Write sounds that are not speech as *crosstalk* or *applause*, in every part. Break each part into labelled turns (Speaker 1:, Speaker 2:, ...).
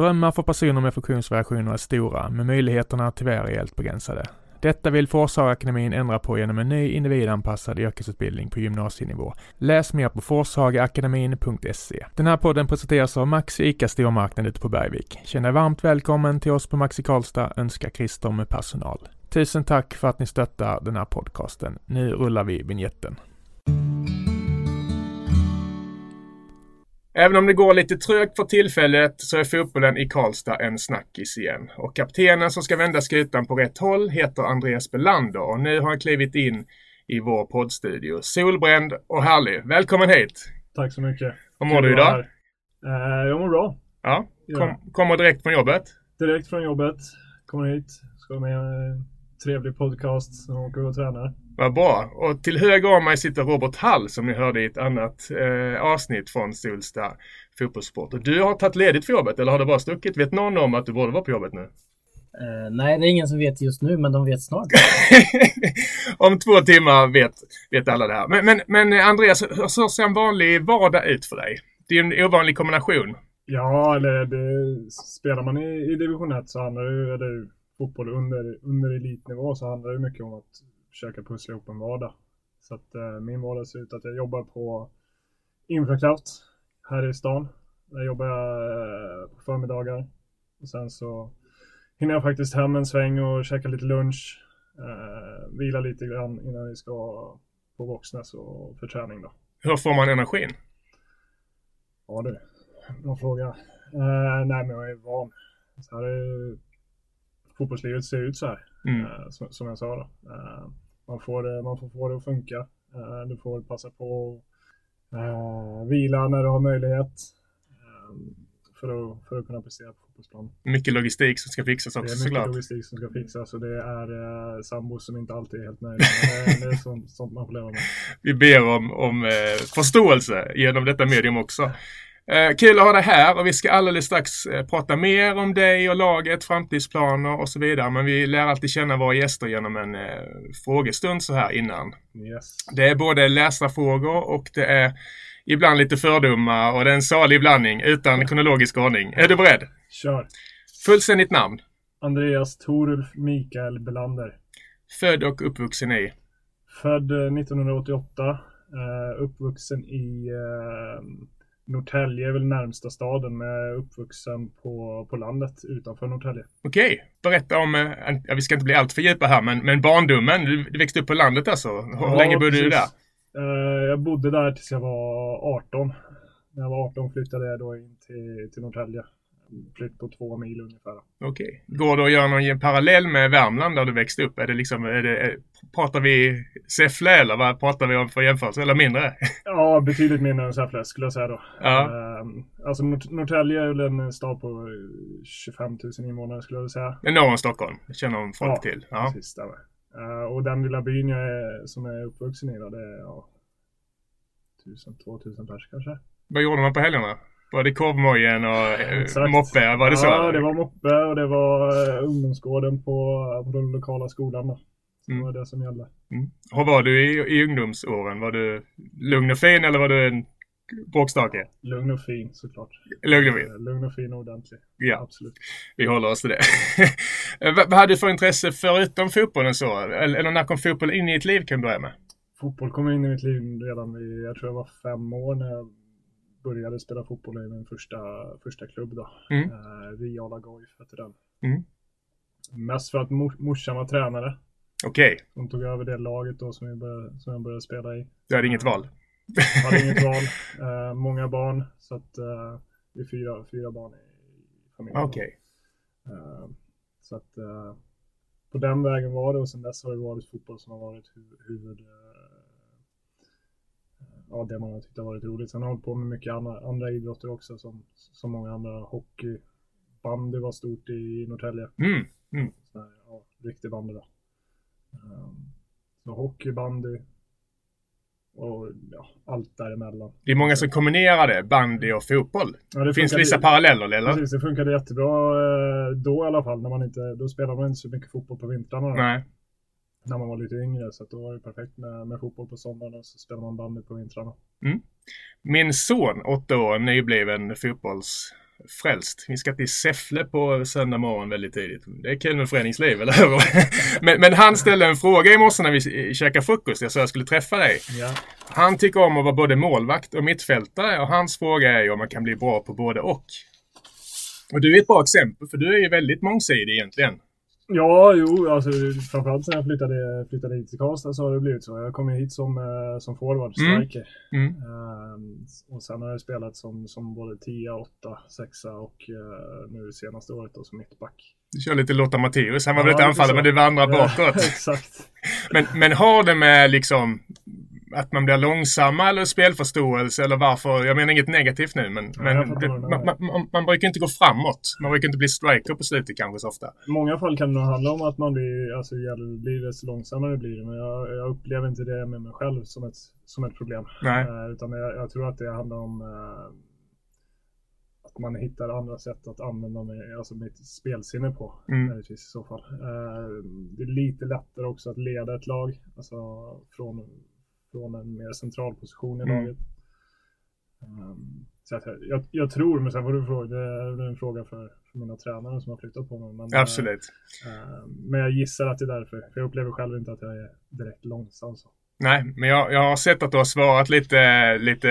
Speaker 1: Drömmar för personer med funktionsvariationer är stora, men möjligheterna tyvärr rejält begränsade. Detta vill Forshagaakademin ändra på genom en ny individanpassad yrkesutbildning på gymnasienivå. Läs mer på forshagaakademin.se. Den här podden presenteras av Maxi ICA Stormarknad ute på Bergvik. Känn dig varmt välkommen till oss på Maxi Karlstad, önskar Christer med personal. Tusen tack för att ni stöttar den här podcasten. Nu rullar vi vignetten. Även om det går lite trögt för tillfället så är fotbollen i Karlstad en snackis igen. Och kaptenen som ska vända skutan på rätt håll heter Andreas Belander och nu har han klivit in i vår poddstudio. Solbränd och härlig. Välkommen hit!
Speaker 2: Tack så mycket.
Speaker 1: Hur mår du idag?
Speaker 2: Uh, jag mår bra.
Speaker 1: Ja, Kom, kommer direkt från jobbet?
Speaker 2: Direkt från jobbet. Kommer hit. Ska med en trevlig podcast som åker och tränar.
Speaker 1: Vad bra. Och till höger om mig sitter Robert Hall som ni hörde i ett annat eh, avsnitt från Solsta Fotbollssport. Och du har tagit ledigt för jobbet eller har du bara stuckit? Vet någon om att du borde vara på jobbet nu?
Speaker 3: Uh, nej, det är ingen som vet just nu, men de vet snart. *laughs*
Speaker 1: om två timmar vet, vet alla det här. Men, men, men Andreas, hur ser en vanlig vardag ut för dig? Det är en ovanlig kombination.
Speaker 2: Ja, eller det, spelar man i, i division 1 så handlar det eller fotboll under, under elitnivå så handlar det mycket om att försöka pussla ihop en vardag. Så att eh, min vardag ser ut att jag jobbar på Infrakraft här i stan. Där jobbar jag eh, på förmiddagar. Och sen så hinner jag faktiskt hem en sväng och käka lite lunch. Eh, vila lite grann innan vi ska på Våxnäs och för träning då.
Speaker 1: Hur får man energin?
Speaker 2: Ja du, bra fråga. Eh, nej men jag är van. Så här är fotbollslivet ser ut så här. Mm. Eh, som, som, jag sa då. Eh, man, får, man får få det att funka. Eh, du får passa på att vila när du har möjlighet. För att, för att kunna prestera på fotbollsplan.
Speaker 1: Mycket logistik som ska fixas också
Speaker 2: såklart. Det är mycket såklart. logistik som ska fixas och det är eh, sambos som inte alltid är helt nöjda. det, är sånt, sånt man får leva med.
Speaker 1: Vi ber om, om förståelse genom detta medium också. Eh, kul att ha dig här och vi ska alldeles strax eh, prata mer om dig och laget, framtidsplaner och så vidare. Men vi lär alltid känna våra gäster genom en eh, frågestund så här innan.
Speaker 2: Yes.
Speaker 1: Det är både läsarfrågor och det är ibland lite fördomar och det är en salig blandning utan kronologisk ordning. Är du beredd?
Speaker 2: Kör.
Speaker 1: Fullständigt namn?
Speaker 2: Andreas Torulf Mikael Belander.
Speaker 1: Född och uppvuxen i?
Speaker 2: Född 1988. Eh, uppvuxen i Norrtälje är väl närmsta staden men uppvuxen på, på landet utanför Norrtälje.
Speaker 1: Okej, okay. berätta om, eh, ja, vi ska inte bli allt för djupa här, men, men barndomen, du, du växte upp på landet alltså. Hur ja, länge bodde precis. du där?
Speaker 2: Uh, jag bodde där tills jag var 18. När jag var 18 flyttade jag då in till, till Norrtälje flytt på två mil ungefär.
Speaker 1: Okej. Okay. Går det att göra någon parallell med Värmland där du växte upp? Är det liksom, är det, pratar vi Säffle eller vad pratar vi om för jämförelse? Eller mindre? *laughs*
Speaker 2: Ja, betydligt mindre än Säffle skulle jag säga då.
Speaker 1: Ja.
Speaker 2: Uh, alltså Norrtälje är väl en stad på 25 000 invånare skulle jag säga.
Speaker 1: Norr om Stockholm, det känner folk ja, till.
Speaker 2: Ja, precis. Stämmer. Uh, och den lilla byn jag är, som jag är uppvuxen i då, det är ja, 1000-2000 pers kanske.
Speaker 1: Vad gjorde man på helgerna? Var det korvmojen och eh, moppe? Var det så?
Speaker 2: Ja, det var moppe och det var uh, ungdomsgården på, på den lokala skolan. Då. Mm. det var det som gällde.
Speaker 1: Mm. Hur var du i, i ungdomsåren? Var du lugn och fin eller var du en bråkstake?
Speaker 2: Lugn och fin såklart.
Speaker 1: Lugn och fin?
Speaker 2: Eh, lugn och fin och ordentlig.
Speaker 1: Ja,
Speaker 2: absolut.
Speaker 1: Vi håller oss till det. *laughs* vad, hade du för intresse förutom fotbollen så? Eller, när kom fotbollen in i ditt liv kan du börja med?
Speaker 2: Fotboll kom in i mitt liv redan vid, jag tror jag var fem år när jag började spela fotboll i min första, första klubb då. Mm. Eh, Riala Goif hette den.
Speaker 1: Mm.
Speaker 2: Mest för att mor morsan var tränare.
Speaker 1: Okej. Okay.
Speaker 2: Hon tog över det laget då som jag började, som jag började spela i.
Speaker 1: Du hade inget val?
Speaker 2: Jag hade inget *laughs* val. Eh, många barn. Så att eh, vi är fyra, fyra barn i familjen.
Speaker 1: Okej.
Speaker 2: Okay. Eh, så att eh, på den vägen var det och sen dess har det varit fotboll som har varit huvud, huvud ja, det man har tyckt har varit roligt. Sen har jag hållit på med mycket andra, andra idrotter också som, som många andra. Hockey, bandy var stort i Norrtälje.
Speaker 1: Mm. Mm.
Speaker 2: Här, ja, riktig bandy då. Um, så hockey, bandy och ja, allt däremellan.
Speaker 1: Det är många som kombinerar det, bandy och fotboll. Ja, det Finns vissa paralleller eller?
Speaker 2: Precis, det funkade jättebra eh, då i alla fall. När man inte, då spelade man inte så mycket fotboll på vintrarna.
Speaker 1: Nej
Speaker 2: när man var lite yngre så då var det perfekt med, med fotboll på sommaren och så spelar man bandy på vintrarna.
Speaker 1: Mm. Min son, åtta år, nybliven fotbolls frälst. Vi ska till Säffle på söndag morgon väldigt tidigt. Det är kul med föreningsliv, eller hur? *laughs* men, men, han ställde en fråga i morse när vi käkade frukost. Jag sa jag skulle träffa dig.
Speaker 2: Ja.
Speaker 1: Han tycker om att vara både målvakt och mittfältare och hans fråga är ju om man kan bli bra på både och. Och du är ett bra exempel, för du är ju väldigt mångsidig egentligen.
Speaker 2: Ja, jo, alltså framförallt sen jag flyttade, flyttade hit till Karlstad så har det blivit så. Jag kom hit som, eh, som forward,
Speaker 1: Mm.
Speaker 2: striker.
Speaker 1: Mm.
Speaker 2: Ehm, och sen har jag spelat som, som både 10, 8, 6 och eh, nu senaste året då som mittback.
Speaker 1: Du kör lite Lotta Matteus. Han var
Speaker 2: Ja,
Speaker 1: väl
Speaker 2: lite
Speaker 1: anfallare, men du vandrar
Speaker 2: Ja,
Speaker 1: bakåt. *laughs*
Speaker 2: Exakt.
Speaker 1: Men, men har det med liksom att man blir långsamma eller spelförståelse eller varför? Jag menar inget negativt nu, men, men
Speaker 2: jag fattar
Speaker 1: det, man, man, man brukar inte gå framåt. Man brukar inte bli striker på slutet kanske så ofta.
Speaker 2: I många fall kan det nog handla om att man blir, alltså ju blir desto långsammare blir det. Men jag, jag upplever inte det med mig själv som ett, som ett problem.
Speaker 1: Nej.
Speaker 2: Eh, utan jag, jag tror att det handlar om eh, att man hittar andra sätt att använda mig, alltså mitt spelsinne på.
Speaker 1: Mm.
Speaker 2: Möjligtvis i så fall. Eh, det är lite lättare också att leda ett lag. Alltså från, från en mer central position i
Speaker 1: Mm.
Speaker 2: laget. Um, så att jag, jag, tror, men sen får du fråga, det är en fråga för, för mina tränare som har flyttat på mig. Men,
Speaker 1: Absolut.
Speaker 2: eh, men jag gissar att det är därför. För jag upplever själv inte att jag är direkt långsam. Så.
Speaker 1: Nej, men jag, jag har sett att du har svarat lite, lite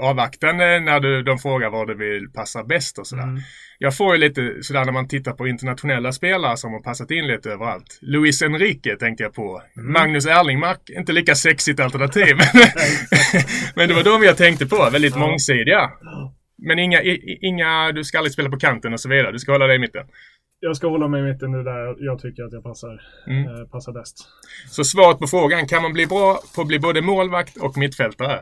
Speaker 1: avvaktande när du, de frågar vad du vill passa bäst och sådär.
Speaker 2: Mm.
Speaker 1: Jag får ju lite sådär när man tittar på internationella spelare som har passat in lite överallt. Luis Enrique tänkte jag på.
Speaker 2: Mm.
Speaker 1: Magnus Erlingmark, inte lika sexigt alternativ. *laughs* Men det var de jag tänkte på, väldigt
Speaker 2: Ja.
Speaker 1: mångsidiga. Men inga, inga, du ska aldrig spela på kanten och så vidare. Du ska hålla dig i mitten.
Speaker 2: Jag ska hålla mig i mitten, det är där jag tycker att jag passar,
Speaker 1: Mm.
Speaker 2: eh, passar bäst.
Speaker 1: Så svaret på frågan, kan man bli bra på att bli både målvakt och mittfältare?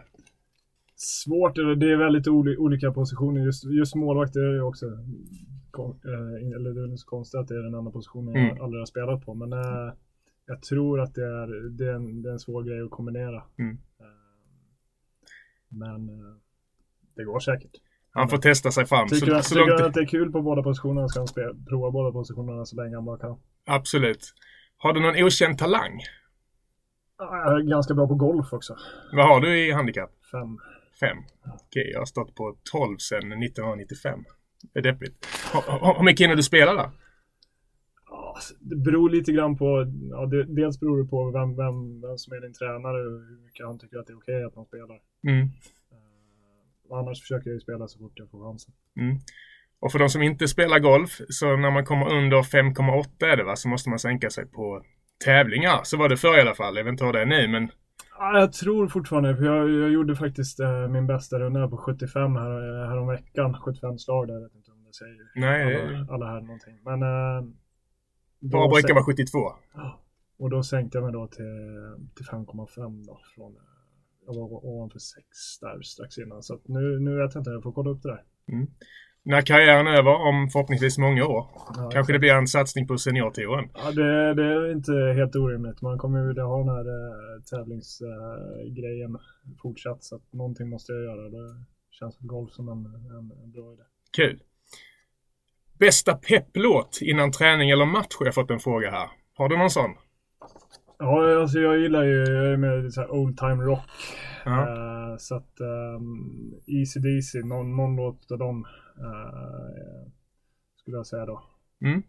Speaker 2: Svårt, det är väldigt oli- olika positioner. Just, just målvakt är ju också eh, eller det är så konstigt att det är den enda positionen jag
Speaker 1: Mm.
Speaker 2: aldrig har spelat på. Men eh, jag tror att det är, det, är en, det är en svår grej att kombinera.
Speaker 1: Mm.
Speaker 2: Eh, men eh, det går säkert.
Speaker 1: Han får testa sig fram.
Speaker 2: Tycker,
Speaker 1: så,
Speaker 2: han,
Speaker 1: så
Speaker 2: tycker
Speaker 1: långt
Speaker 2: han att det är kul på båda positionerna ska han spela, prova båda positionerna så länge han bara kan.
Speaker 1: absolut. Har du någon okänd talang?
Speaker 2: Jag är ganska bra på golf också.
Speaker 1: Vad har du i handikapp?
Speaker 2: Fem.
Speaker 1: Fem. Okej, jag har stått på 12 sedan 1995. Det är deppigt. Hur- mycket hinner du spela då?
Speaker 2: Ja, Det beror lite grann på, ja, det, dels beror det på vem, vem, vem som är din tränare och hur mycket han tycker att det är okej att man spelar.
Speaker 1: Mm.
Speaker 2: Eh, annars försöker jag ju spela så fort jag får chansen.
Speaker 1: Mm. Och för de som inte spelar golf, så när man kommer under 5,8 är det va, så måste man sänka sig på tävlingar. Så var det förr i alla fall. Jag vet inte hur det är nu, men
Speaker 2: Ja, jag tror fortfarande, för jag, jag gjorde faktiskt eh, min bästa runda på 75 här, här om veckan. 75 slag där, jag vet inte om det säger
Speaker 1: nej,
Speaker 2: alla, alla här någonting. Men... Eh,
Speaker 1: bara brukar
Speaker 2: sänk-
Speaker 1: vara 72.
Speaker 2: Och då sänkte jag mig då till, till 5,5 då. Från, eh, jag var ovanför 6 där strax innan. Så nu, nu vet jag inte, jag får kolla upp det där.
Speaker 1: När karriären är över, om förhoppningsvis många år,
Speaker 2: Ja,
Speaker 1: kanske det blir en satsning på seniortouren.
Speaker 2: Ja, det, det är inte helt orimligt. Man kommer ju vilja ha den här eh, tävlingsgrejen fortsatt. Så att någonting måste jag göra. Det känns som golf som en, en, en bra idé.
Speaker 1: Kul. Bästa pepplåt innan träning eller match har jag fått en fråga här. Har du någon sån?
Speaker 2: Ja, alltså jag gillar ju jag är med i så här old time rock.
Speaker 1: Ja.
Speaker 2: Eh, så att um, Easy Deasy, någon, någon låt av dem eh, skulle jag säga då.
Speaker 1: Mm.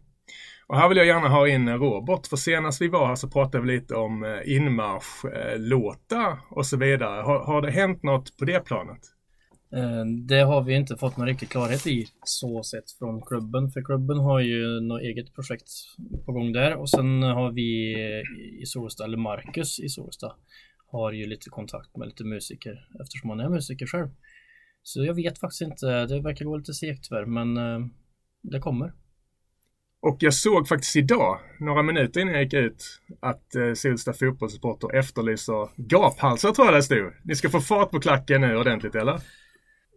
Speaker 1: Och här vill jag gärna ha in Robert, för senast vi var här så pratade vi lite om eh, inmarschlåtar och så vidare. Har, har det hänt något på det planet?
Speaker 3: Eh, det har vi inte fått någon riktig klarhet i så sett från klubben. För klubben har ju något eget projekt på gång där och sen har vi i Solsta, eller Marcus i Solsta, har ju lite kontakt med lite musiker eftersom han är musiker själv. Så jag vet faktiskt inte, det verkar gå lite segt tyvärr men eh, det kommer.
Speaker 1: Och jag såg faktiskt idag, några minuter innan jag gick ut, att eh, Solsta fotbollssupporter efterlyser gaphalsar tror jag det stod. Ni ska få fart på klacken nu ordentligt eller?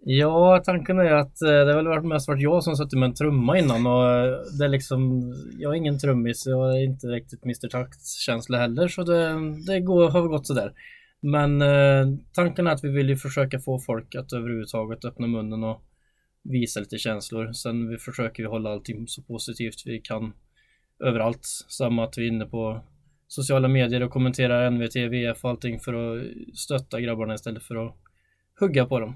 Speaker 3: Ja, tanken är att eh, det har väl varit mest varit jag som suttit med en trumma innan och eh, det är liksom, jag är ingen trummis, jag är inte riktigt Mr Takt-känsla heller så det, det går, har gått sådär. Men eh, tanken är att vi vill ju försöka få folk att överhuvudtaget öppna munnen och visa lite känslor. Sen vi försöker vi hålla allting så positivt vi kan överallt. Samma att vi är inne på sociala medier och kommenterar NVT, VF och allting för att stötta grabbarna istället för att hugga på dem.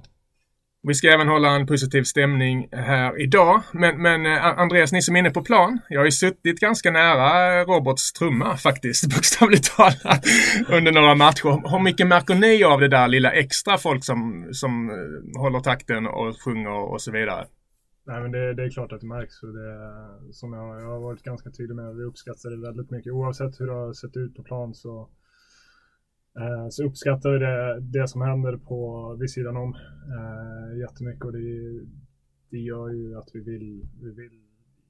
Speaker 1: Vi ska även hålla en positiv stämning här idag. Men, men eh, Andreas, ni som är inne på plan. Jag har ju suttit ganska nära eh, Roberts trumma faktiskt, *laughs* bokstavligt talat, *laughs* under några matcher. Hur mycket märker ni av det där lilla extra folk som, som eh, håller takten och sjunger och så vidare?
Speaker 2: Nej men det, det, är klart att det märks och det som jag, jag har varit ganska tydlig med. Vi uppskattar det väldigt mycket. Oavsett hur det har sett ut på plan så Eh, så uppskattar vi det, det som händer på vid sidan om eh, jättemycket och det, det gör ju att vi vill, vi vill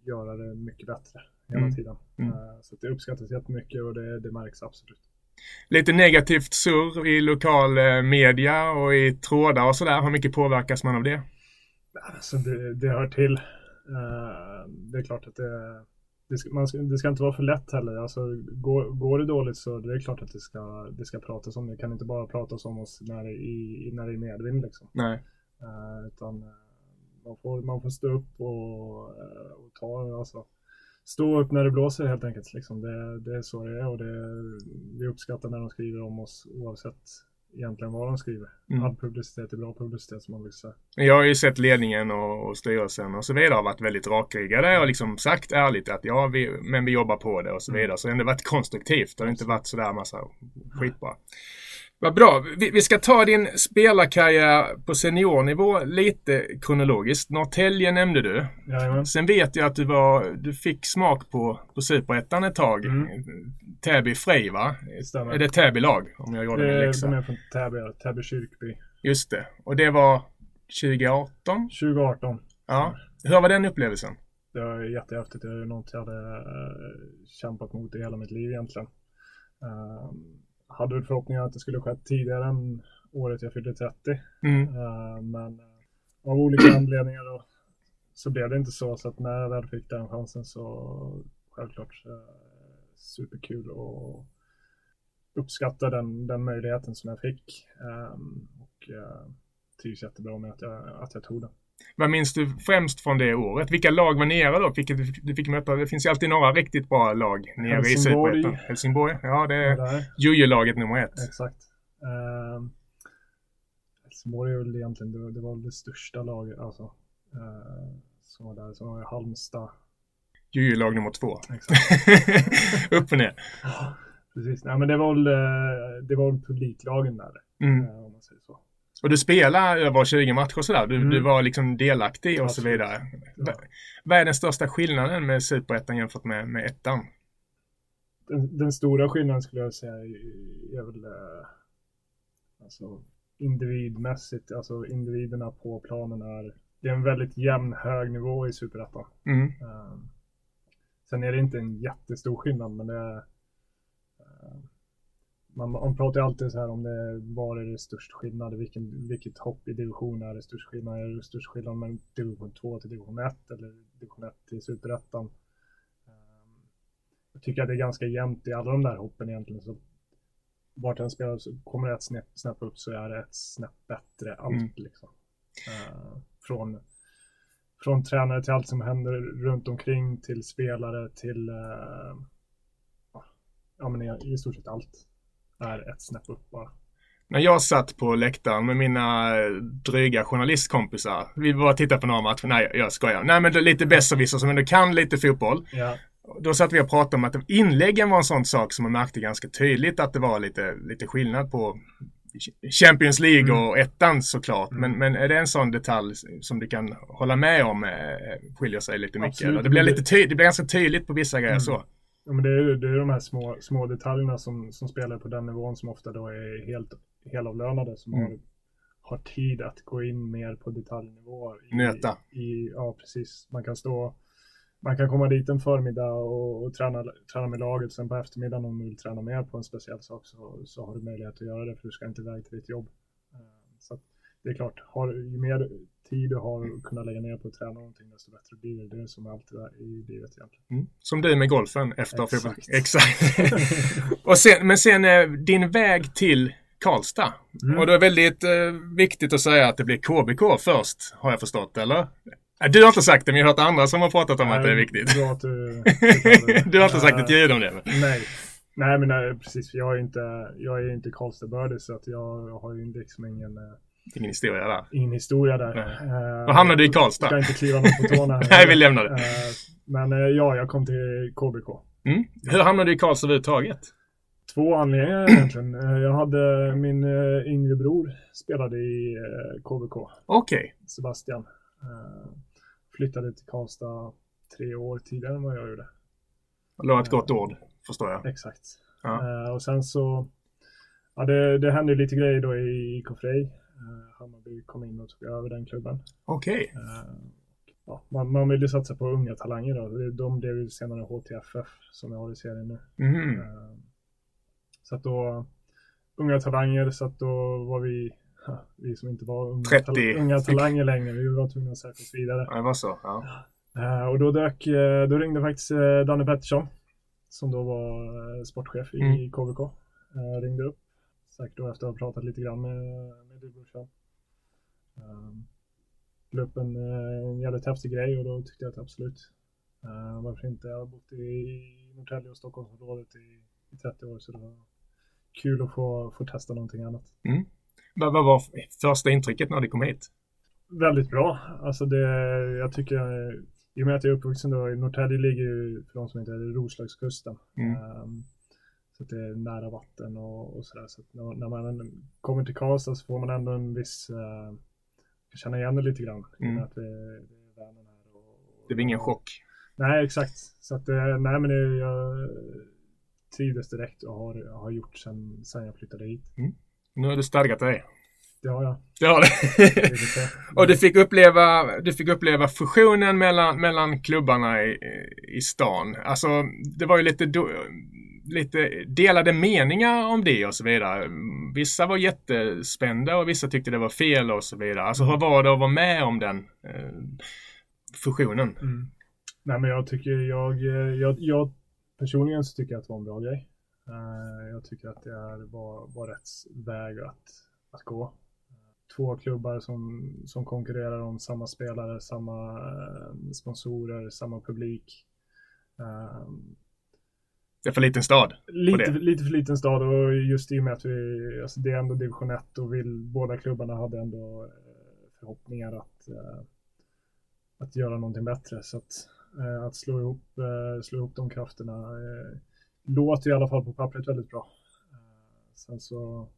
Speaker 2: göra det mycket bättre hela mm. tiden. Mm. Eh, så det uppskattas jättemycket och det, det märks absolut.
Speaker 1: Lite negativt surr i lokal eh, media och i trådar och sådär. Hur mycket påverkas man av det?
Speaker 2: Alltså det, det hör till. Det är klart att det, det ska, man det ska inte vara för lätt heller. Alltså, går, går det dåligt så det är klart att det ska, det ska pratas om det. kan inte bara pratas om oss när det, i, när det är medvind. Liksom.
Speaker 1: Nej.
Speaker 2: Uh, utan uh, man, får, man får stå upp och, uh, och ta, alltså, stå upp när det blåser helt enkelt. Liksom. Det, det är så det är och det, vi uppskattar när de skriver om oss oavsett egentligen vad de skriver. Mm. All publicitet är bra publicitet som man vill säga.
Speaker 1: Jag har ju sett ledningen och, och styrelsen och så vidare har varit väldigt rakryggade och liksom sagt ärligt att ja, vi, men vi jobbar på det och så mm. vidare. Så det har ändå varit konstruktivt. Det har inte varit sådär massa skitbra. Vad bra. Vi, vi, ska ta din spelarkarriär på seniornivå lite kronologiskt. Norrtälje nämnde du.
Speaker 2: Jajamän.
Speaker 1: Sen vet jag att du, var, du fick smak på, på superettan ett tag. Mm. Täby Frej va? Stämmer. Är det Täby-lag? Om jag gjorde
Speaker 2: min läxa. De är från Täby, Täby Kyrkby.
Speaker 1: Just det. Och det var 2018?
Speaker 2: 2018.
Speaker 1: Ja. Hur var den upplevelsen?
Speaker 2: Det var jättehäftigt. Det är något jag hade uh, kämpat mot i hela mitt liv egentligen. Uh, hade väl förhoppningar att det skulle skett tidigare än året jag fyllde 30. Mm. Uh, men av olika *clears throat* anledningar då, så blev det inte så. Så att när jag väl fick den chansen så självklart superkul och uppskattar den, den möjligheten som jag fick. Um, och uh, trivs jättebra med att jag, att jag tog den.
Speaker 1: Vad minns du främst från det året? Vilka lag var nere då? Vilket du fick möta? Det finns ju alltid några riktigt bra lag nere
Speaker 2: Helsingborg.
Speaker 1: i Superettan. Helsingborg. Ja, det är Jojo-laget nummer ett.
Speaker 2: Exakt. Uh, Helsingborg är väl egentligen, det, det var väl det största laget alltså. Uh, som var där. Som var Halmstad,
Speaker 1: Jojo-lag nummer två. *laughs* Upp och ner.
Speaker 2: precis. Nej, men det var väl, eh, det var väl publiklagen där. Mm. Eh, om man säger så.
Speaker 1: Och du spelade över 20 matcher sådär. Du, mm. du var liksom delaktig och Absolut. så vidare. Ja. Vad är den största skillnaden med superettan jämfört med, med ettan?
Speaker 2: Den, den, stora skillnaden skulle jag säga är väl äh, alltså individmässigt, alltså individerna på planen är det är en väldigt jämn hög nivå i superettan. Mm. Um, Sen är det inte en jättestor skillnad, men det är, eh, man, man pratar alltid så här om det, var är det störst skillnad, vilken, vilket hopp i division är det störst skillnad, är det störst skillnad mellan division 2 till division 1 eller division 1 till superettan. Ehm, jag tycker att det är ganska jämnt i alla de där hoppen egentligen. Så vart en spelare kommer det ett snäpp, snäpp upp så är det ett snäpp bättre allt mm. liksom. Uh, från från tränare till allt som händer runt omkring till spelare till uh, ja men i, i stort sett allt är ett snäpp upp bara.
Speaker 1: När jag satt på läktaren med mina dryga journalistkompisar. Vi bara tittade på några matcher. Nej, jag skojar. Nej, men lite besserwisser som ändå kan lite fotboll.
Speaker 2: Ja.
Speaker 1: Då satt vi och pratade om att inläggen var en sån sak som man märkte ganska tydligt att det var lite, lite skillnad på Champions League och mm. ettan såklart. Mm. Men, men är det en sån detalj som du kan hålla med om eh, skiljer sig lite mycket? Absolut. Det blir, lite ty- det blir ganska tydligt på vissa grejer mm. så.
Speaker 2: Ja, men det är, det är de här små, små detaljerna som, som spelar på den nivån som ofta då är helt helavlönade som mm. har, har tid att gå in mer på detaljnivå.
Speaker 1: I, Nöta.
Speaker 2: I, ja, precis. Man kan stå man kan komma dit en förmiddag och, och träna, träna med laget. Sen på eftermiddagen om du vill träna mer på en speciell sak så, så har du möjlighet att göra det för du ska inte iväg till ditt jobb. Eh, så det är klart, har, ju mer tid du har att kunna lägga ner på att träna någonting desto bättre blir det. Det är som alltid i livet egentligen.
Speaker 1: Mm. Som du med golfen efter
Speaker 2: Exakt.
Speaker 1: Exakt. *laughs* och sen, men sen eh, din väg till Karlstad. Mm. Och det är väldigt eh, viktigt att säga att det blir KBK först, har jag förstått, eller? Du har inte sagt det, men jag har hört andra som har pratat om nej, att det är viktigt.
Speaker 2: Bra att du,
Speaker 1: du har inte sagt ett ljud om det? Men.
Speaker 2: Nej. Nej, men nej, precis. Jag är inte, jag är inte Karlstadbördig så att jag, jag har ju liksom ingen,
Speaker 1: Ingen historia där.
Speaker 2: Ingen historia där.
Speaker 1: Nej. Då hamnade du i Karlstad.
Speaker 2: Ska inte kliva någon på tårna. *laughs*
Speaker 1: Nej, vi lämnar det.
Speaker 2: Men ja, jag kom till KBK.
Speaker 1: Mm. Hur hamnade du i Karlstad överhuvudtaget?
Speaker 2: Två anledningar egentligen. Jag hade min yngre bror spelade i KBK.
Speaker 1: Okej. Okay.
Speaker 2: Sebastian. Flyttade till Karlstad tre år tidigare än vad jag gjorde.
Speaker 1: Det var ett gott ord, förstår jag.
Speaker 2: Exakt. Ja. Och sen så Ja, det, det hände lite grejer då i IK Frej. Uh, Hammarby kom in och tog över den klubben.
Speaker 1: Okej. Okay.
Speaker 2: Uh, ja, man, man ville satsa på unga talanger då. De blev ju senare HTFF som jag har i serien nu.
Speaker 1: Mm.
Speaker 2: Så att då, unga talanger, så att då var vi, vi som inte var unga,
Speaker 1: 30.
Speaker 2: Tal unga talanger längre, vi var tvungna att söka oss vidare.
Speaker 1: Ja, det var så? Ja.
Speaker 2: och då dök, då ringde faktiskt Danne Pettersson, som då var sportchef i mm. KVK, ringde upp Säkert då efter att ha pratat lite grann med, med brorsa. Um, la upp en, en jävligt häftig grej och då tyckte jag att absolut. Uh, varför inte? Jag har bott i Norrtälje och Stockholmsområdet i, i 30 år så det var kul att få, få testa någonting annat.
Speaker 1: Mm. Vad, vad var första intrycket när du kom hit?
Speaker 2: Väldigt bra. Alltså det, jag tycker, i och med att jag är uppvuxen då, i Norrtälje ligger ju, för de som inte är Roslagskusten.
Speaker 1: Mm.
Speaker 2: Um, så att det är nära vatten och, och sådär. Så att när, man kommer till Karlstad så får man ändå en viss, uh, känna igen det lite grann. Mm. Att det, det är Vänern här. Och, och,
Speaker 1: det blir ingen chock.
Speaker 2: Nej, exakt. Så att, uh, nej men det, jag trivdes direkt och har, har gjort sen, sen jag flyttade hit.
Speaker 1: Mm. Nu har du stadgat dig.
Speaker 2: Det har jag.
Speaker 1: Det har du. *laughs* och du fick uppleva, du fick uppleva fusionen mellan, mellan klubbarna i, i stan. Alltså, det var ju lite do, lite delade meningar om det och så vidare. Vissa var jättespända och vissa tyckte det var fel och så vidare. Alltså hur var det att vara med om den eh, fusionen?
Speaker 2: Mm. Nej men jag tycker jag, jag, jag personligen så tycker jag att det var en bra grej. Uh, jag tycker att det är, var, var rätt väg att, att gå. Två klubbar som, som konkurrerar om samma spelare, samma uh, sponsorer, samma publik. Uh,
Speaker 1: det är för liten stad.
Speaker 2: Lite, lite för liten stad och just i och med att vi, alltså det är ändå division 1 och vill, båda klubbarna hade ändå eh, förhoppningar att, eh, att göra någonting bättre. Så att, eh, att slå, ihop, slå ihop de krafterna låter i alla fall på pappret väldigt bra. Sen så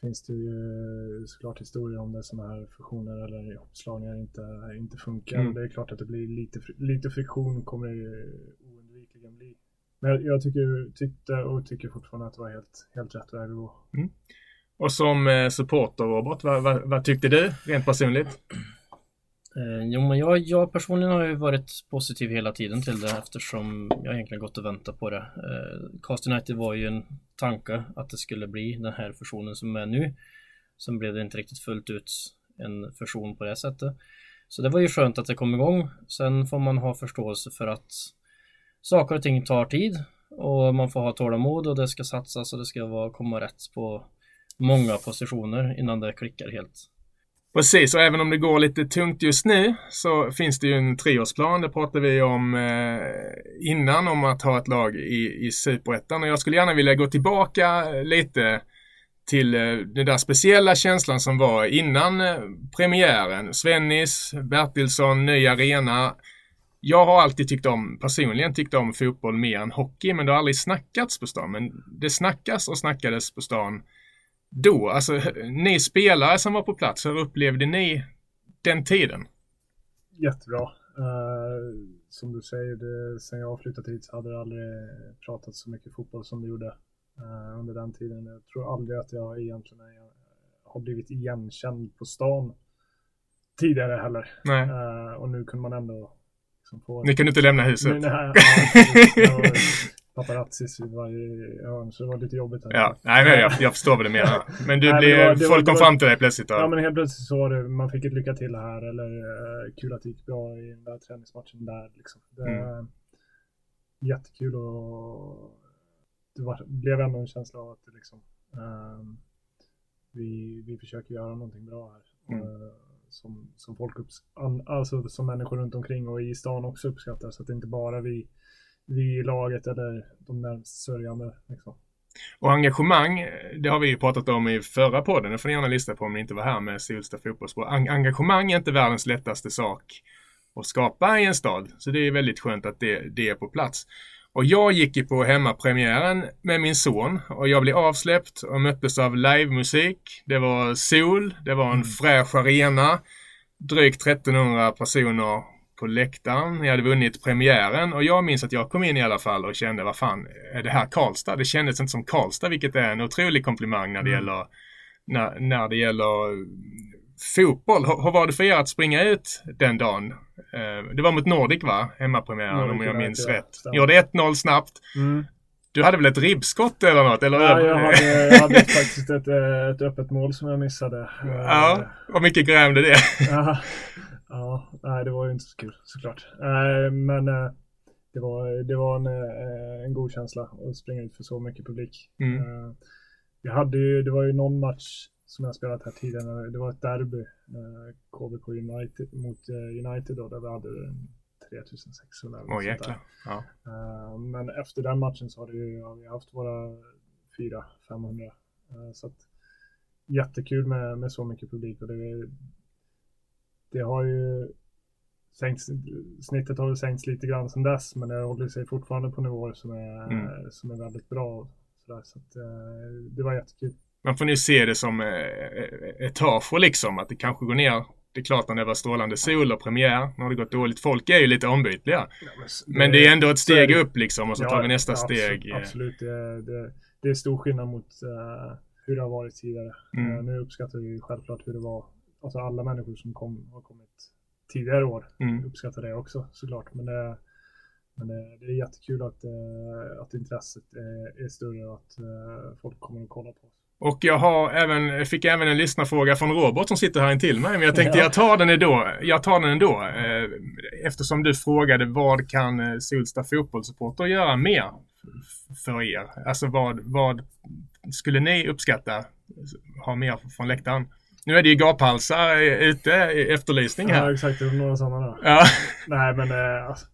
Speaker 2: finns det ju såklart historier om det sådana här fusioner eller ihopslagningar inte, inte funkar. Mm. Det är klart att det blir lite, lite friktion kommer det oundvikligen bli. Men jag tycker, tyckte och tycker fortfarande att det var helt, helt rätt väg att gå.
Speaker 1: Mm. Och som eh, supporter Robert, vad, vad, vad, tyckte du rent personligt?
Speaker 3: Eh, jo, men jag, jag personligen har ju varit positiv hela tiden till det eftersom jag egentligen gått och väntat på det. Eh, Cast United var ju en tanke att det skulle bli den här fusionen som är nu. Sen blev det inte riktigt fullt ut en fusion på det sättet. Så det var ju skönt att det kom igång. Sen får man ha förståelse för att saker och ting tar tid och man får ha tålamod och det ska satsas och det ska vara, komma rätt på många positioner innan det klickar helt.
Speaker 1: Precis, och även om det går lite tungt just nu så finns det ju en treårsplan. Det pratade vi om eh, innan om att ha ett lag i, i Superettan och jag skulle gärna vilja gå tillbaka eh, lite till eh, den där speciella känslan som var innan eh, premiären. Svennis, Bertilsson, ny arena jag har alltid tyckt om, personligen tyckt om fotboll mer än hockey, men det har aldrig snackats på stan. Men det snackas och snackades på stan då. Alltså, ni spelare som var på plats, hur upplevde ni den tiden?
Speaker 2: Jättebra. Uh, som du säger, det, sen jag flyttat hit så hade det aldrig pratats så mycket fotboll som det gjorde uh, under den tiden. Jag tror aldrig att jag egentligen är, har blivit igenkänd på stan tidigare heller. Uh, och nu kunde man ändå
Speaker 1: ni kan inte lämna huset.
Speaker 2: Nej, nej, ja, *laughs* paparazzis i varje hörn, så det var lite jobbigt. Här.
Speaker 1: Ja, nej, men jag, jag förstår vad du menar. Men du nej, blev, det var, det folk var, kom fram till dig plötsligt? Då.
Speaker 2: Ja, men helt plötsligt så var det, man fick ett lycka till här eller uh, kul att det gick bra i den där träningsmatchen där. Liksom. Det, mm. Jättekul och det var, blev ändå en känsla av att det liksom, um, vi, vi försöker göra någonting bra här. Mm. Uh, som, som folk upps alltså som människor runt omkring och i stan också uppskattar. Så att det inte bara vi, vi i laget eller de närmast sörjande. Liksom.
Speaker 1: Och engagemang, det har vi ju pratat om i förra podden, det får ni gärna lyssna på om ni inte var här med Solsta fotbollsspår. Engagemang är inte världens lättaste sak att skapa i en stad, så det är väldigt skönt att det, det är på plats. Och jag gick ju på hemmapremiären med min son och jag blev avsläppt och möttes av livemusik. Det var sol, det var en mm. fräsch arena, drygt 1300 personer på läktaren. Jag hade vunnit premiären och jag minns att jag kom in i alla fall och kände vad fan, är det här Karlstad? Det kändes inte som Karlstad, vilket är en otrolig komplimang när det mm. gäller när, när det gäller fotboll. Hur var det för er att springa ut den dagen? Eh, det var mot Nordic va? Hemmapremiären Nordic, om jag minns rätt. Ni gjorde 1-0 snabbt. Mm. Du hade väl ett ribbskott eller något? Eller
Speaker 2: ja, jag hade, jag hade faktiskt ett, eh, ett öppet mål som jag missade. *laughs*
Speaker 1: Ja, vad mycket grämde det? *laughs*
Speaker 2: ja, ja, nej det var ju inte så kul såklart. Men eh, det var, det var en, en god känsla att springa ut för så mycket publik. Mm. Vi hade ju, det var ju någon match som jag spelat här tidigare. Det var ett derby, eh, KBK United mot eh, United då, där vi hade 3600.
Speaker 1: Åh oh, jäklar. Ja.
Speaker 2: Eh, men efter den matchen så har, det, ja, vi haft våra 400-500. Eh, så att jättekul med, med så mycket publik och det, det har ju sänkts, snittet har väl sänkts lite grann sedan dess men det håller sig fortfarande på nivåer som är, mm. som är väldigt bra. Så, där, så att, eh, det var jättekul
Speaker 1: man får nu se det som eh, etager liksom, att det kanske går ner. Det är klart när det var strålande sol och premiär, nu har det gått dåligt. Folk är ju lite ombytliga. Ja, men, men, det är ändå ett steg upp liksom och så ja, tar vi nästa ja, steg.
Speaker 2: Absolut, det, det, det, är stor skillnad mot uh, hur det har varit tidigare. Mm. Uh, nu uppskattar vi självklart hur det var. Alltså alla människor som kom, har kommit tidigare år mm. uppskattar det också såklart. Men det, men det, är jättekul att, uh, att intresset är, är större och att folk kommer att kolla på oss.
Speaker 1: Och jag har även, fick även en lyssnarfråga från Robert som sitter här intill mig. Men jag tänkte ja. jag tar den ändå. Jag tar den ändå. Eh, eftersom du frågade vad kan eh, Solsta fotbollssupporter göra mer för er? Alltså vad, vad skulle ni uppskatta ha mer från läktaren? Nu är det ju gaphalsar ute i efterlysning här.
Speaker 2: Ja exakt, det några sådana där. Ja. Nej men eh, alltså,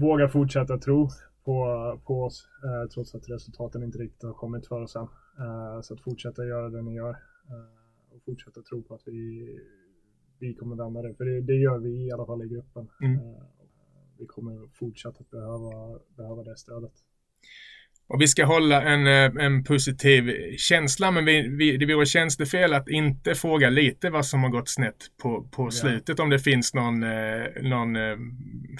Speaker 2: våga fortsätta tro på, på oss eh, trots att resultaten inte riktigt har kommit för oss än. Eh, så att fortsätta göra det ni gör eh, och fortsätta tro på att vi, vi kommer vända det. För det, det gör vi i alla fall i gruppen. Mm. Eh, vi kommer fortsätta behöva, behöva det stödet.
Speaker 1: Och vi ska hålla en, eh, en positiv känsla, men vi, vi, det vore tjänstefel att inte fråga lite vad som har gått snett på, på slutet. Om det finns någon, eh, någon eh,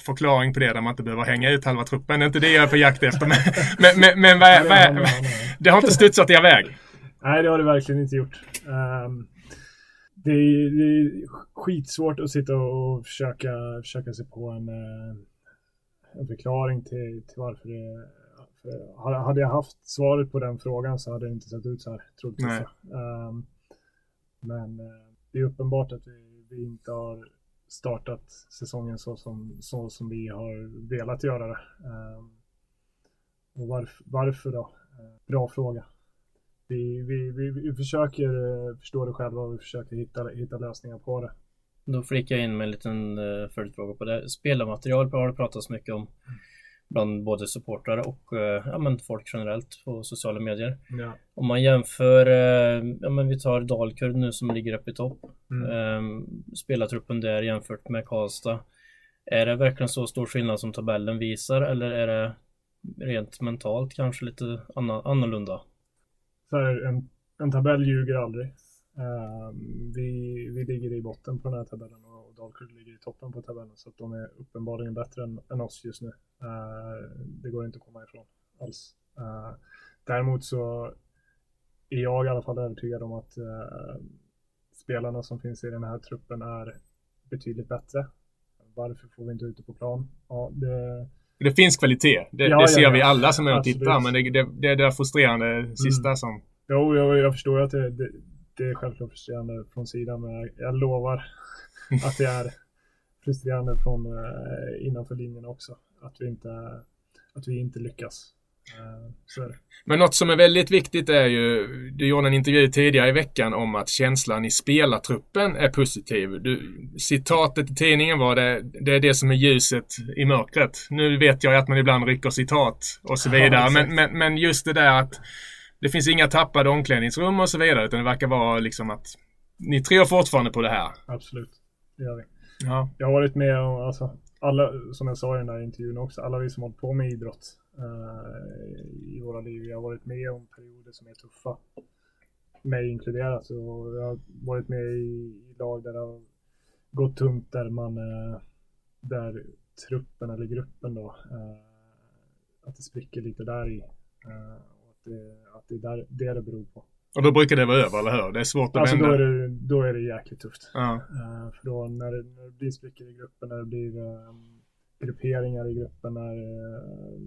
Speaker 1: förklaring på det där man inte behöver hänga ut halva truppen. Det är inte det jag är på jakt efter. Men, *laughs* men, men, men vad, vad, vad, det har inte studsat er väg?
Speaker 2: Nej, det har det verkligen inte gjort. Um, det, är, det är skitsvårt att sitta och försöka, försöka sig på en, en förklaring till, till varför det hade jag haft svaret på den frågan så hade det inte sett ut så här, troligtvis. Um, men uh, det är uppenbart att vi, vi, inte har startat säsongen så som, så som vi har velat göra det. Um, och varf, varför då? Uh, bra fråga. Vi, vi, vi, vi försöker uh, förstå det själva och vi försöker hitta, hitta lösningar på det.
Speaker 3: Då flikar jag in med en liten följdfråga på det. Spelarmaterial har det pratats mycket om. Mm bland både supportrar och eh, ja, men folk generellt på sociala medier. Ja. Om man jämför, eh, ja men vi tar Dalkurd nu som ligger uppe i topp. Mm. Eh, spelartruppen där jämfört med Karlstad. Är det verkligen så stor skillnad som tabellen visar eller är det rent mentalt kanske lite annorlunda?
Speaker 2: Så här, en, en tabell ljuger aldrig. Uh, vi, vi ligger i botten på den här tabellen Dalkurd ligger i toppen på tabellen så att de är uppenbarligen bättre än, än oss just nu. Uh, det går inte att komma ifrån alls. Uh, däremot så är jag i alla fall övertygad om att spelarna som finns i den här truppen är betydligt bättre. Varför får vi inte ut det på plan? Ja, det,
Speaker 1: det finns kvalitet. Det, ja, det ser ja, vi alla som är och tittar. Men det, det, är det frustrerande sista mm. som...
Speaker 2: Jo, jag, jag förstår att det, det, det är självklart frustrerande från sidan, men jag lovar att det är frustrerande från eh, innanför linjen också. Att vi inte, att vi inte lyckas. Eh.
Speaker 1: Men något som är väldigt viktigt är ju, du gjorde en intervju tidigare i veckan om att känslan i spelartruppen är positiv. Du, citatet i tidningen var det, det är det som är ljuset i mörkret. Nu vet jag att man ibland rycker citat och så vidare,
Speaker 2: Ja,
Speaker 1: men, men, men just det där att det finns inga tappade omklädningsrum och så vidare, utan det verkar vara liksom att ni tror fortfarande på det här.
Speaker 2: Absolut, det gör vi.
Speaker 1: Ja.
Speaker 2: Jag har varit med om, alltså, alla, som jag sa i den här intervjun också, alla vi som hållit på med idrott eh, i våra liv, vi har varit med om perioder som är tuffa. Mig inkluderat. Och jag har varit med i, i lag där det har gått tungt, där man, eh, där truppen eller gruppen då, eh, att det spricker lite där i. Och att det, att det är där, det det beror på.
Speaker 1: Och då brukar det vara över, eller hur? Det är svårt att
Speaker 2: Alltså
Speaker 1: vända.
Speaker 2: då är, det, då är det jäkligt tufft.
Speaker 1: Ja.
Speaker 2: Eh, för då när det, när det blir sprickor i gruppen, när det blir eh, grupperingar i gruppen, när eh,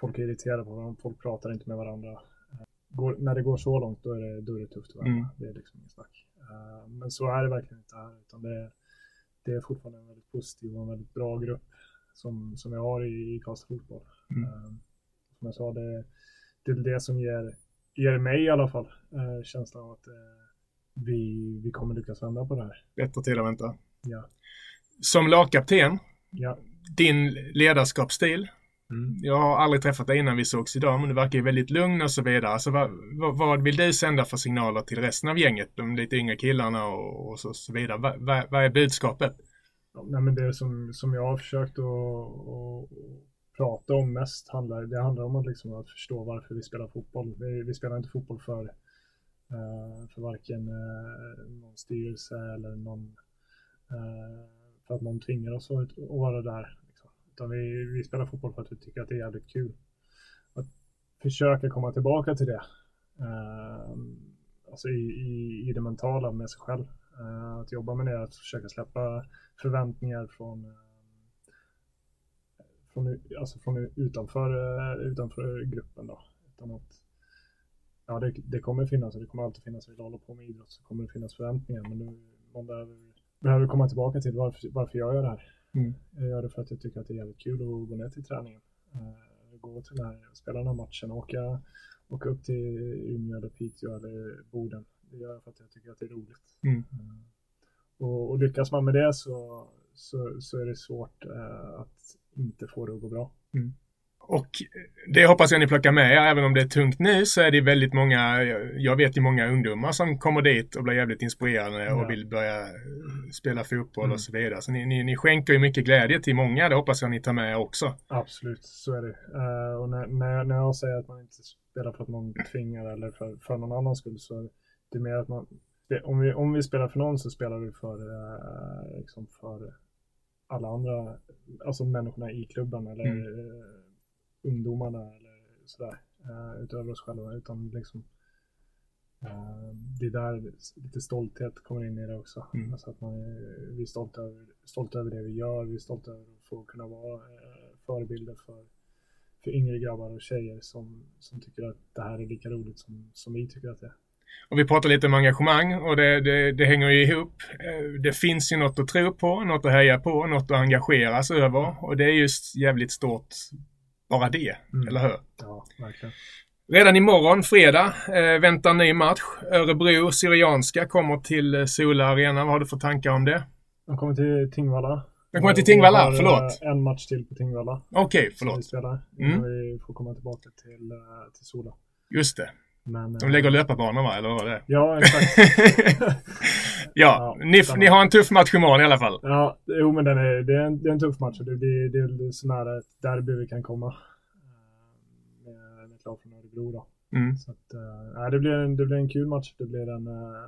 Speaker 2: folk är irriterade på varandra, folk pratar inte med varandra. Eh, går, när det går så långt då är det, då är det tufft att vända.
Speaker 1: Mm.
Speaker 2: Det är liksom inget snack. Eh, men så är det verkligen inte här, utan det, är- det är fortfarande en väldigt positiv och en väldigt bra grupp som, som jag har i, i Karlstad Fotboll.
Speaker 1: Mm.
Speaker 2: Eh, som jag sa, det, det är det som ger, ger mig i alla fall eh, känslan av att eh, vi, vi kommer lyckas vända på det här.
Speaker 1: Bättre tid att vänta.
Speaker 2: Ja.
Speaker 1: Som lagkapten,
Speaker 2: Ja.
Speaker 1: din ledarskapsstil.
Speaker 2: Mm.
Speaker 1: Jag har aldrig träffat dig innan vi sågs idag, men du verkar ju väldigt lugn och så vidare. Alltså, vad, vad, vad vill du sända för signaler till resten av gänget, de lite yngre killarna och, och så, så vidare? Vad, vad, vad är budskapet?
Speaker 2: Ja, nej, men det som, som jag har försökt att prata om mest handlar, det handlar om att, liksom att förstå varför vi spelar fotboll. Vi, vi spelar inte fotboll för, uh, för varken uh, någon styrelse eller någon, uh, för att någon tvingar oss att, att vara där. Liksom. Utan vi, vi spelar fotboll för att vi tycker att det är jävligt kul. Att försöka komma tillbaka till det. Alltså i, i, i det mentala med sig själv. Att jobba med det, att försöka släppa förväntningar från, från, alltså från utanför, eh, utanför gruppen. Då. Utan att, ja, det, det kommer finnas och det kommer alltid finnas. Vill du hålla på med idrott så kommer det finnas förväntningar. Men nu, man behöver, behöver komma tillbaka till varför, varför jag gör det här.
Speaker 1: Mm.
Speaker 2: Jag gör det för att jag tycker att det är jävligt kul att gå ner till träningen. Eh, gå till den här, spela den här matchen, åka, åka upp till Umeå eller Piteå eller Boden. Det gör jag för att jag tycker att det är roligt.
Speaker 1: Mm.
Speaker 2: Eh, och, och lyckas man med det så, så, så är det svårt att inte få det att gå bra.
Speaker 1: Och det hoppas jag ni plockar med er. Även om det är tungt nu så är det väldigt många, jag vet ju många ungdomar som kommer dit och blir jävligt inspirerade
Speaker 2: Ja.
Speaker 1: och vill börja eh, spela fotboll
Speaker 2: Mm.
Speaker 1: och så vidare. Så ni, ni, ni skänker ju mycket glädje till många. Det hoppas jag ni tar med er också.
Speaker 2: Absolut, så är det. Eh, och när, när, jag, när jag säger att man inte spelar för att någon tvingar eller för, för någon annans skull så är det mer att man, det, om, vi, om vi spelar för någon så spelar vi för, eh, liksom för alla andra, alltså människorna i klubben eller
Speaker 1: Mm.
Speaker 2: eh, ungdomarna eller sådär, eh, utöver oss själva. Utan liksom, eh, det är där lite stolthet kommer in i det också.
Speaker 1: Mm.
Speaker 2: Alltså att man är, vi är stolta över, stolta över det vi gör, vi är stolta över att få kunna vara förebilder för, för yngre grabbar och tjejer som, som tycker att det här är lika roligt som, som vi tycker att det är.
Speaker 1: Och vi pratar lite om engagemang och det, det, det hänger ju ihop. Eh, Det finns ju något att tro på, något att heja på, något att engageras över. Och det är just jävligt stort bara det,
Speaker 2: Mm.
Speaker 1: eller hur?
Speaker 2: Ja, verkligen.
Speaker 1: Redan imorgon, fredag, eh, väntar en ny match. Örebro Syrianska kommer till eh, Sola Arena. Vad har du för tankar om det?
Speaker 2: De kommer till Tingvalla.
Speaker 1: De kommer till
Speaker 2: vi
Speaker 1: Tingvalla,
Speaker 2: har,
Speaker 1: förlåt.
Speaker 2: eh, En match till på Tingvalla.
Speaker 1: Okej,
Speaker 2: Vi
Speaker 1: förlåt.
Speaker 2: spelar
Speaker 1: Mm.
Speaker 2: vi får komma tillbaka till, till Sola.
Speaker 1: Just det.
Speaker 2: Men,
Speaker 1: De lägger löparbanor va, eller vad var det?
Speaker 2: Ja, exakt. *laughs*
Speaker 1: ja,
Speaker 2: Ja,
Speaker 1: ni, ni har en tuff match imorgon i alla fall.
Speaker 2: Ja, jo men den är, det, är en, det är en tuff match och det blir, det är så nära ett derby vi kan komma. eh, Med, med ett lag från Örebro då.
Speaker 1: Mm.
Speaker 2: Så att, nej, det, blir en, det blir en kul match. Det blir en, eh,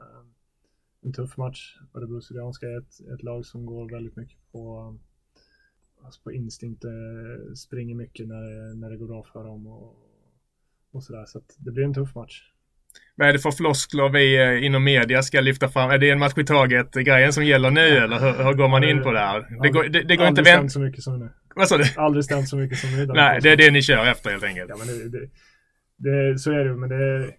Speaker 2: en tuff match. Örebro Syrianska är ett, ett lag som går väldigt mycket på, alltså på instinkt. Springer mycket när, när det går bra för dem och, och sådär. Så att det blir en tuff match.
Speaker 1: Vad är det för floskler vi eh, inom media ska lyfta fram? Är det en match i taget-grejen som gäller nu eller hur, hur går man in på det här? Det går, det, det går inte vänt...
Speaker 2: så mycket som nu.
Speaker 1: Vad sa du?
Speaker 2: Aldrig stämt så mycket som nu.
Speaker 1: Nej, det är det ni kör efter helt enkelt.
Speaker 2: Ja, men det, det, det, så är det men det är,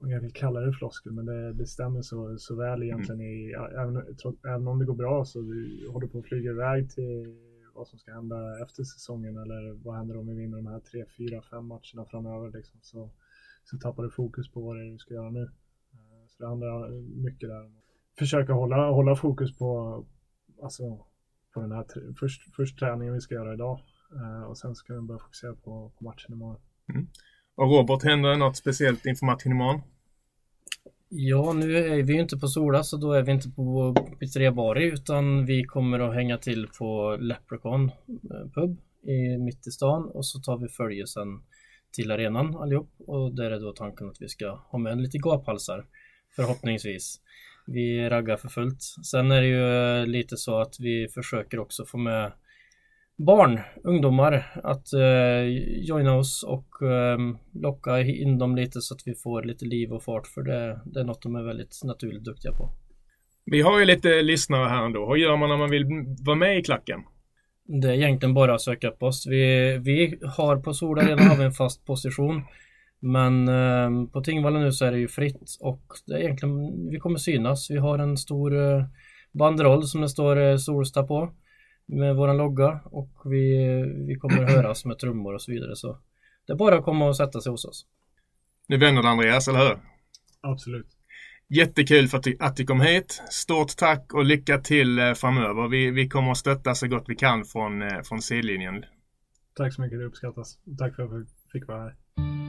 Speaker 2: jag vill kalla det floskel, men det, det stämmer så, så väl egentligen i, även, även om det går bra så vi håller på att flyga iväg till vad som ska hända efter säsongen eller vad händer om vi vinner de här tre, fyra, fem matcherna framöver liksom. Så, så tappar du fokus på vad det är du ska göra nu. Eh, så det handlar mycket där om att försöka hålla, hålla fokus på, alltså, på den här först, först träningen vi ska göra idag eh, och sen ska vi börja fokusera på, på matchen imorgon.
Speaker 1: Mm. Och Robert, händer det något speciellt inför matchen imorgon?
Speaker 3: Ja, nu är vi ju inte på Sola så då är vi inte på Pizzeria Bari utan vi kommer att hänga till på Leprechaun eh, pub i, mitt i stan och så tar vi följe sen till arenan allihop och där är då tanken att vi ska ha med lite gaphalsar förhoppningsvis. Vi raggar för fullt. Sen är det ju eh, lite så att vi försöker också få med barn, ungdomar att eh, joina oss och eh, locka in dem lite så att vi får lite liv och fart för det, det är något de är väldigt naturligt duktiga på.
Speaker 1: Vi har ju lite lyssnare här ändå. Hur gör man när man vill vara med i klacken?
Speaker 3: Det är egentligen bara att söka upp oss. Vi, vi har på Sola redan har vi en fast position. Men eh, på Tingvalla nu så är det ju fritt och det är egentligen, vi kommer synas. Vi har en stor eh, banderoll som det står eh, Solsta på med våran logga och vi, vi kommer höras med trummor och så vidare. Så det är bara att komma och sätta sig hos oss.
Speaker 1: Nu vänder det Andreas, eller hur?
Speaker 2: Absolut.
Speaker 1: Jättekul för att du, att du kom hit. Stort tack och lycka till eh, framöver. Vi, vi kommer att stötta så gott vi kan från, eh, från sidlinjen.
Speaker 2: Tack så mycket, det uppskattas. Tack för att jag fick vara här.